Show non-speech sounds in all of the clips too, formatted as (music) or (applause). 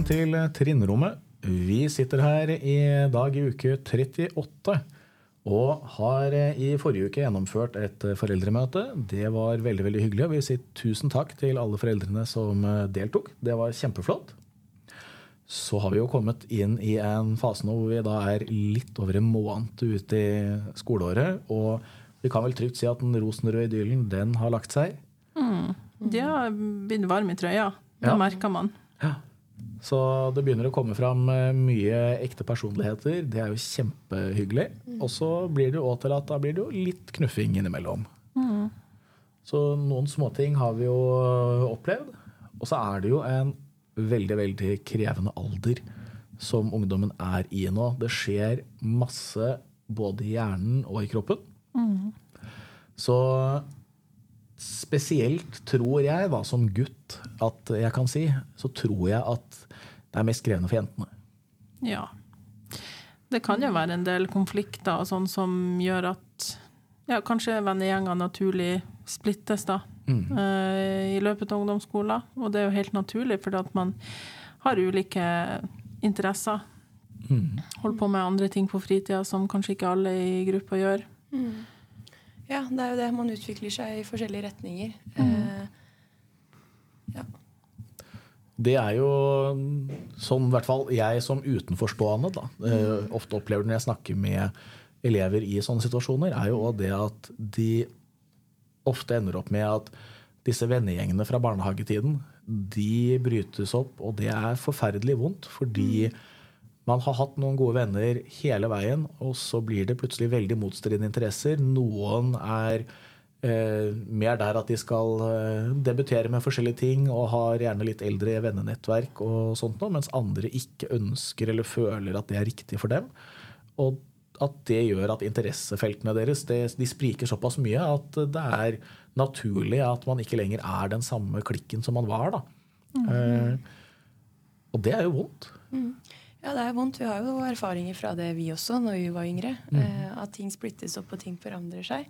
Velkommen til Trinnrommet. Vi sitter her i dag i uke 38 og har i forrige uke gjennomført et foreldremøte. Det var veldig veldig hyggelig. og Vi vil si tusen takk til alle foreldrene som deltok. Det var kjempeflott. Så har vi jo kommet inn i en fase nå hvor vi da er litt over en måned ute i skoleåret. Og vi kan vel trygt si at den rosenrøde idyllen, den har lagt seg. Mm. De har blitt varme i trøya. Det ja. merker man. Så det begynner å komme fram eh, mye ekte personligheter. Det er jo kjempehyggelig. Mm. Og så blir det jo til at da blir det jo litt knuffing innimellom. Mm. Så noen småting har vi jo opplevd. Og så er det jo en veldig, veldig krevende alder som ungdommen er i nå. Det skjer masse både i hjernen og i kroppen. Mm. Så spesielt tror jeg, hva som gutt, at jeg kan si, så tror jeg at det er mest krevende for jentene. Ja. Det kan jo være en del konflikter sånn som gjør at ja, kanskje vennegjenger naturlig splittes, da mm. uh, i løpet av ungdomsskolen. Og det er jo helt naturlig, fordi at man har ulike interesser. Mm. Holder på med andre ting på fritida som kanskje ikke alle i gruppa gjør. Mm. Ja, det er jo det. Man utvikler seg i forskjellige retninger. Uh, ja. Det er jo sånn i hvert fall jeg som utenforstående da, uh, ofte opplever når jeg snakker med elever i sånne situasjoner, er jo det at de ofte ender opp med at disse vennegjengene fra barnehagetiden de brytes opp, og det er forferdelig vondt. Fordi man har hatt noen gode venner hele veien, og så blir det plutselig veldig motstridende interesser. Noen er eh, mer der at de skal eh, debutere med forskjellige ting og har gjerne litt eldre vennenettverk, og sånt noe, mens andre ikke ønsker eller føler at det er riktig for dem. Og at det gjør at interessefeltene deres det, de spriker såpass mye at det er naturlig at man ikke lenger er den samme klikken som man var. da. Mm. Eh, og det er jo vondt. Mm. Ja, det er vondt. Vi har jo erfaringer fra det, vi også, når vi var yngre. Mm. Eh, at ting splittes opp, og ting forandrer seg.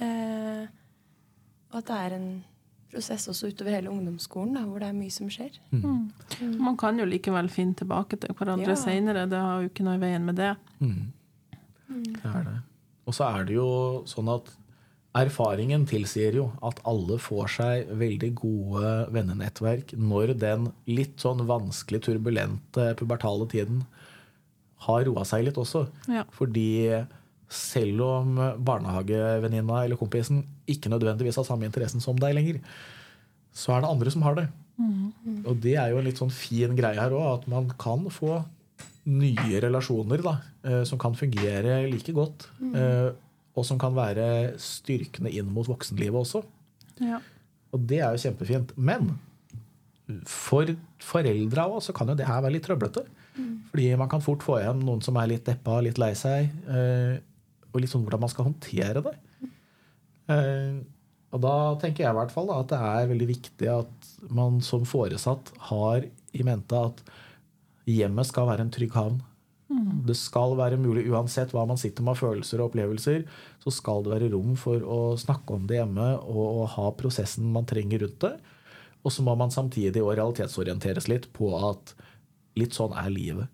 Eh, og at det er en prosess også utover hele ungdomsskolen, da, hvor det er mye som skjer. Mm. Mm. mm. Man kan jo likevel finne tilbake til hverandre ja. seinere. Det har jo ikke noe i veien med det. Mm. Det er det. Og så er det jo sånn at erfaringen tilsier jo at alle får seg veldig gode vennenettverk når den litt sånn vanskelig, turbulente, pubertale tiden har roa seg litt også. Ja. Fordi selv om barnehagevenninna eller kompisen ikke nødvendigvis har samme interessen som deg lenger, så er det andre som har det. Mm. Og det er jo en litt sånn fin greie her òg, at man kan få nye relasjoner da, eh, som kan fungere like godt. Mm. Eh, og som kan være styrkende inn mot voksenlivet også. Ja. Og det er jo kjempefint. Men for foreldra òg så kan jo det her være litt trøblete. Mm. Fordi man kan fort få igjen noen som er litt deppa, litt lei seg. Eh, og litt sånn hvordan man skal håndtere det. Og da tenker jeg i hvert fall da, at det er veldig viktig at man som foresatt har i mente at Hjemmet skal være en trygg havn. Mm. Det skal være mulig, uansett hva man sitter med av følelser og opplevelser, så skal det være rom for å snakke om det hjemme og, og ha prosessen man trenger rundt det. Og så må man samtidig realitetsorienteres litt på at litt sånn er livet.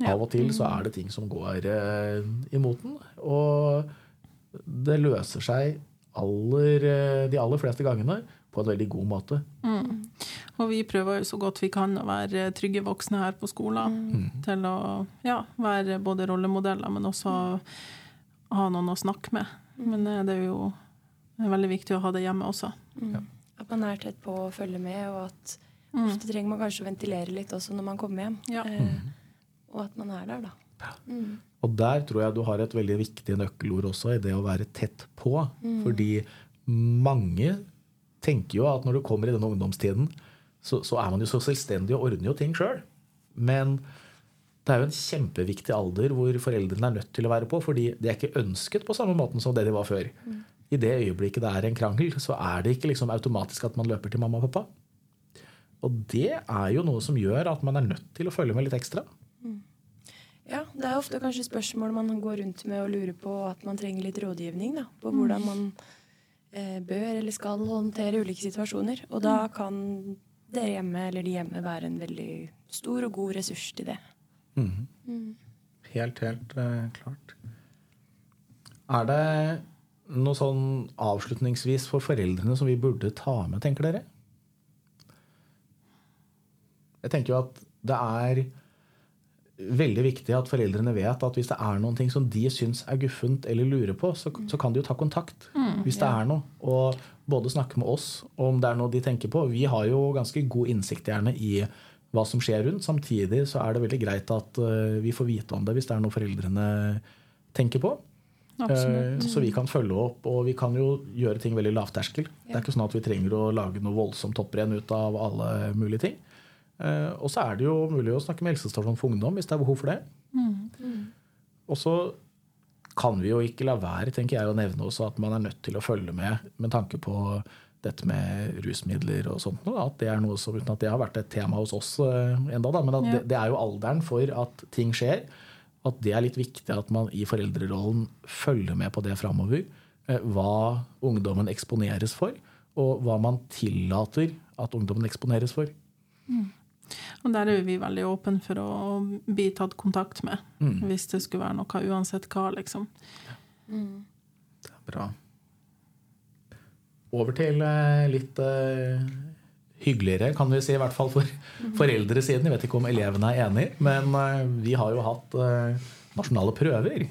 Ja. Av og til så er det ting som går eh, imot den. Og det løser seg aller, eh, de aller fleste gangene på en veldig god måte. Mm. Og vi prøver jo så godt vi kan å være trygge voksne her på skolen. Mm. Til å ja, være både rollemodeller, men også ha noen å snakke med. Men eh, det er jo det er veldig viktig å ha det hjemme også. Mm. Ja. At man er tett på å følge med, og at mm. ofte trenger man kanskje å ventilere litt også når man kommer hjem. Ja. Eh, og at man er der, da. Mm. Og der tror jeg du har et veldig viktig nøkkelord også, i det å være tett på. Mm. Fordi mange tenker jo at når du kommer i denne ungdomstiden, så, så er man jo så selvstendig og ordner jo ting sjøl. Men det er jo en kjempeviktig alder hvor foreldrene er nødt til å være på, fordi de er ikke ønsket på samme måten som det de var før. Mm. I det øyeblikket det er en krangel, så er det ikke liksom automatisk at man løper til mamma og pappa. Og det er jo noe som gjør at man er nødt til å følge med litt ekstra. Mm. Ja, det er ofte kanskje spørsmål man går rundt med og lurer på at man trenger litt rådgivning da, på hvordan man Eh, bør eller skal håndtere ulike situasjoner. Og da kan dere hjemme eller de hjemme være en veldig stor og god ressurs til det. Helt, helt eh, klart. Er det noe sånn avslutningsvis for foreldrene som vi burde ta med, tenker dere? Jeg tenker jo at det er veldig viktig at foreldrene vet at hvis det er noen ting som de syns er guffent eller lurer på, så, så kan de jo ta kontakt hvis det er noe. Og både snakke med oss om det er noe de tenker på. Vi har jo ganske god innsikt gjerne i hva som skjer rundt. Samtidig så er det veldig greit at uh, vi får vite om det hvis det er noe foreldrene tenker på. Eh, Så vi kan følge opp, og vi kan jo gjøre ting veldig lavterskel. Det er ikke sånn at vi trenger å lage noe voldsomt topprenn ut av alle mulige ting. Eh, Og så er det jo mulig å snakke med helsestasjonen for ungdom hvis det er behov for det. Og så kan vi jo ikke la være tenker jeg, å nevne også at man er nødt til å følge med med tanke på dette med rusmidler og sånt. At det er noe som, uten at det har vært et tema hos oss eh, enda, da, men at det, det er jo alderen for at ting skjer. At det er litt viktig at man i foreldrerollen følger med på det framover. Eh, hva ungdommen eksponeres for, og hva man tillater at ungdommen eksponeres for. Og der er vi veldig åpne for å bli tatt kontakt med, hvis det skulle være noe, uansett hva, liksom. Det er bra. Over til eh, litt uh, hyggeligere, kan vi si, i hvert fall for foreldresiden. Jeg vet ikke om elevene er enig, men uh, vi har jo hatt uh, nasjonale prøver.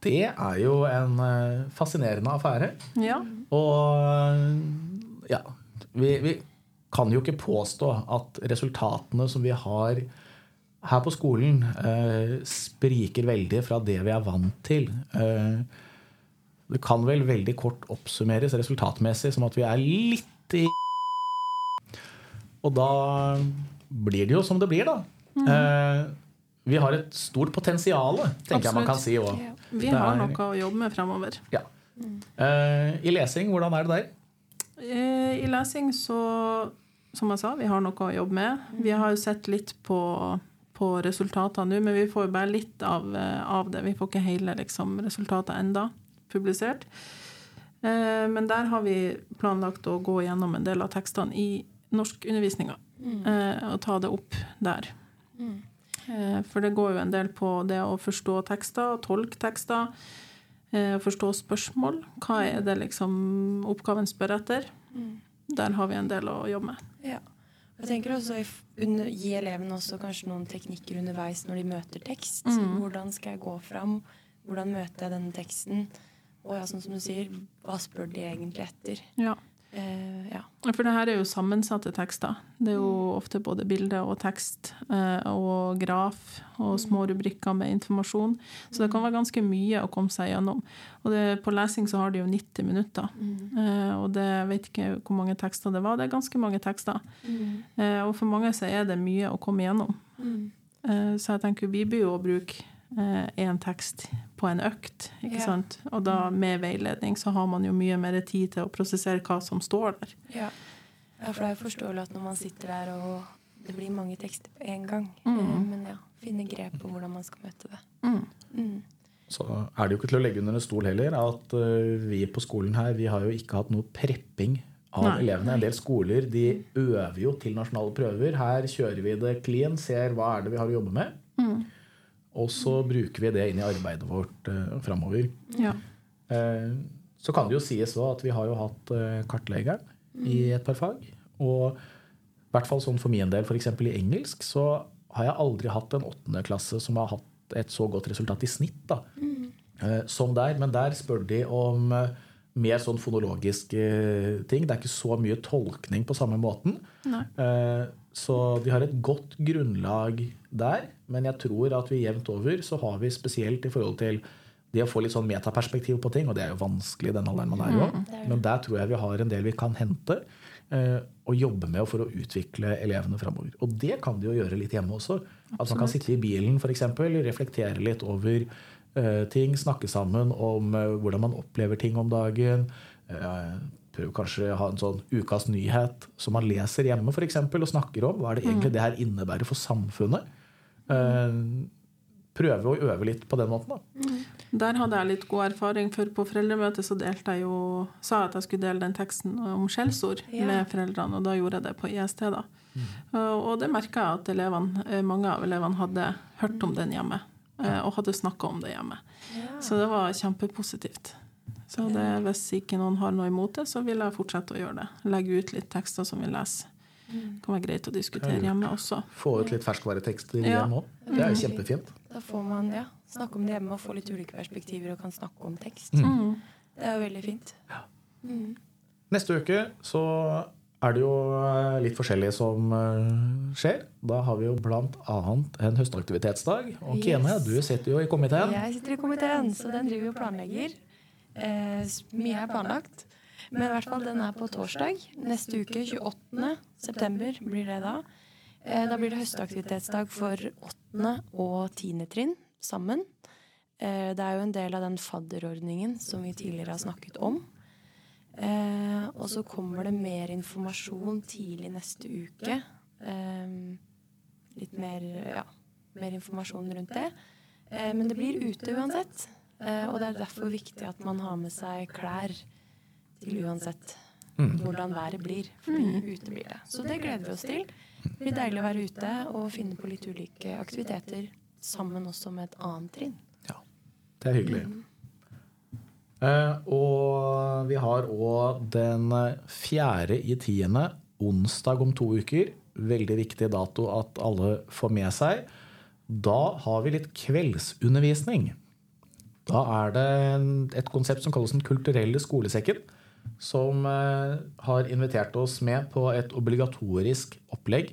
Det er jo en fascinerende affære. Ja. Og ja, vi, vi kan jo ikke påstå at resultatene som vi har her på skolen, eh, spriker veldig fra det vi er vant til. Eh, det kan vel veldig kort oppsummeres resultatmessig som at vi er litt i Og da blir det jo som det blir, da. Eh, vi har et stort potensial, tenker jeg man kan si òg. Ja. Vi Det har noe å jobbe med fremover. Ja. Eh, I lesing, hvordan er det der? Eh, I lesing så, som jeg sa, vi har noe å jobbe med. Vi har jo sett litt på, på resultatene nå, men vi får jo bare litt av, eh, av det. Vi får ikke hele liksom, resultatet enda publisert. Eh, Men der har vi planlagt å gå gjennom en del av tekstene i norskundervisninga. eh, Og ta det opp der. Eh, For det går jo en del på det å forstå tekster, tolke tekster, eh, forstå spørsmål. Hva er det liksom oppgaven spør etter? Der har vi en del å jobbe med. Ja. Jeg tenker også under, Gi elevene også kanskje noen teknikker underveis når de møter tekst. Hvordan skal jeg gå fram? Hvordan møter jeg denne teksten? Og ja, sånn som du sier, hva spør de egentlig etter? Ja. Eh. For det her er jo sammensatte tekster. Det er jo ofte både bilde og tekst eh, og graf og små rubrikker med informasjon. Så det kan være ganske mye å komme seg gjennom. Og det, på lesing så har de jo 90 minutter. Eh, og det jeg vet ikke hvor mange tekster det var. Det er ganske mange tekster. Eh, og for mange så er det mye å komme gjennom. Eh, så jeg tenker vi bør jo bruke én tekst på en økt, ikke Ja. sant? Og da med veiledning så har man jo mye mer tid til å prosessere hva som står der. Ja. ja, for det er jo forståelig at når man sitter der og det blir mange tekster på en gang. mm. men ja, finne grep på hvordan man skal møte det. Mm. Så er det jo ikke til å legge under en stol heller at eh, vi på skolen her vi har jo ikke hatt noe prepping av Nei. elevene. En del skoler de øver jo til nasjonale prøver. Her kjører vi det clean, ser hva er det vi har å jobbe med. Og så bruker vi det inn i arbeidet vårt uh, framover. Ja. Uh, så kan det jo sies at vi har jo hatt kartlegeren kartleggeren i et par fag. Og i hvert fall sånn for min del, f.eks. i engelsk, så har jeg aldri hatt en åttende klasse som har hatt et så godt resultat i snitt da, eh, som der. Men der spør de om eh, mer sånn fonologiske ting. Det er ikke så mye tolkning på samme måten. Nei. Eh, Så vi har et godt grunnlag der, men jeg tror at vi jevnt over så har vi spesielt i forhold til det å få litt sånn metaperspektiv på ting, og det er jo vanskelig i den alderen man er i òg. Men der tror jeg vi har en del vi kan hente eh, og jobbe med for å utvikle elevene framover. Og det kan de jo gjøre litt hjemme også. At man kan sitte i bilen eksempel, reflektere litt over eh, ting, snakke sammen om eh, hvordan man opplever ting om dagen. Eh, prøv kanskje å ha en sånn ukas nyhet som man leser hjemme for eksempel, og snakker om. Hva er det egentlig det her innebærer for samfunnet? Eh, prøve å øve litt på den måten. da. Der hadde jeg litt god erfaring, for på foreldremøtet så delte jeg jo sa jeg at jeg skulle dele den teksten om skjellsord Ja. med foreldrene, og da gjorde jeg det på IST. da. Og og det merka jeg at elevene, eh, mange av elevene hadde hørt om den hjemme, eh, og hadde snakka om det hjemme. Så det var kjempepositivt. Så det, hvis ikke noen har noe imot det, så vil jeg fortsette å gjøre det. Legge ut litt tekster som vi leser. Det kan være greit å diskutere hjemme også. Få ut litt ferskvaretekster Ja. hjemme òg. Det er jo kjempefint. Da får man ja, snakke om det hjemme og få litt ulike perspektiver og kan snakke om tekst. Mm. Det er jo veldig fint. Mm. Neste uke så er det jo eh, litt forskjellig som eh, skjer. Da har vi jo annet en høstaktivitetsdag. Og Kine, Yes. du sitter jo i komiteen. Jeg sitter i komiteen, så den driver jo og planlegger. Eh, mye er planlagt. Men i hvert fall, den er på torsdag. Neste uke, 28. september, blir det da. Eh, da blir det høstaktivitetsdag for 8. og 10. trinn sammen. Eh, det er jo en del av den fadderordningen som vi tidligere har snakket om. Eh, og så kommer det mer informasjon tidlig neste uke. Eh, litt mer, ja, mer informasjon rundt det. Eh, men det blir ute uansett. Eh, og det er derfor viktig at man har med seg klær til uansett hvordan været blir. Fordi ute blir det. Så det gleder vi oss til. Det blir deilig å være ute og finne på litt ulike aktiviteter sammen også med et annet trinn. Ja, det er hyggelig. Eh, og har òg den fjerde i tiende, onsdag om to uker. Veldig viktig dato at alle får med seg. Da har vi litt kveldsundervisning. Da er det et konsept som kalles Den kulturelle skolesekken. Som eh, har invitert oss med på et obligatorisk opplegg.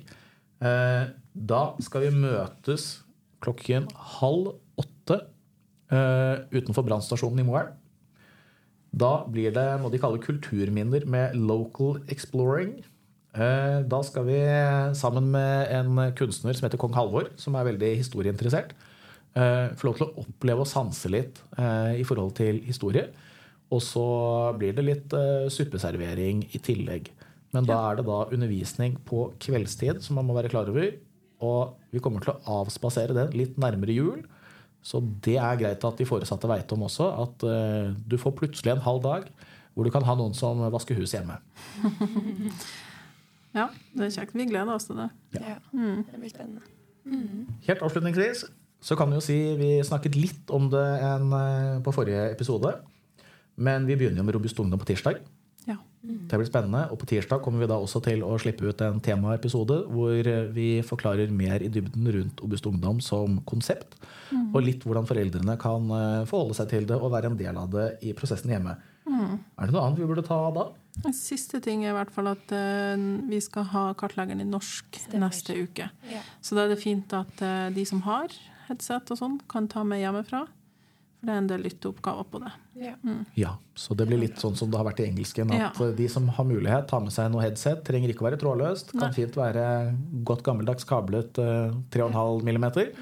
Eh, da skal vi møtes klokken halv åtte eh, utenfor brannstasjonen i Moelv. Da blir det noe de kaller kulturminner med local exploring. Eh, Da skal vi sammen med en kunstner som heter Kong Halvor, som er veldig historieinteressert, eh, få lov til å oppleve og sanse litt eh, i forhold til historie. Og så blir det litt suppeservering i tillegg. Men da er det da undervisning på kveldstid som man må være klar over. Og vi kommer til å avspasere den litt nærmere jul. Så det er greit at de foresatte veit om også, at eh, du får plutselig en halv dag hvor du kan ha noen som vasker hus hjemme. (laughs) Ja, det er kjekt. Vi gleder oss til det. Ja. Det blir spennende. Helt avslutningsvis så kan vi jo si vi snakket litt om det en, eh, på forrige episode. Men vi begynner jo med Robust ungdom på tirsdag. Det blir spennende. Og på tirsdag kommer vi da også til å slippe ut en temaepisode hvor eh, vi forklarer mer i dybden rundt Obust ungdom som konsept. Og litt hvordan foreldrene kan eh, forholde seg til det og være en del av det i prosessen hjemme. Er det noe annet vi burde ta da? Siste ting er i hvert fall at uh, vi skal ha kartleggeren i norsk Stemmer. neste uke. Ja. Så da er det fint at uh, de som har headset og sånn, kan ta med hjemmefra. For det er en del lytteoppgaver på det. Ja. Ja, så det blir litt sånn som det har vært i engelsken. At Ja. eh, de som har mulighet, tar med seg noe headset. Trenger ikke å være trådløst. Kan Nei. fint være godt gammeldags kablet eh, 3,5 millimeter.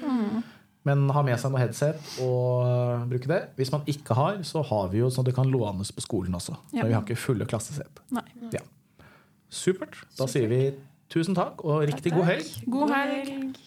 Men ha med seg noe headset og eh, bruke det. Hvis man ikke har, så har vi jo sånn at det kan lånes på skolen også. Ja. Men vi har ikke fulle klassesett. Nei. Ja. Supert. Da sier vi tusen takk og riktig god helg. God helg!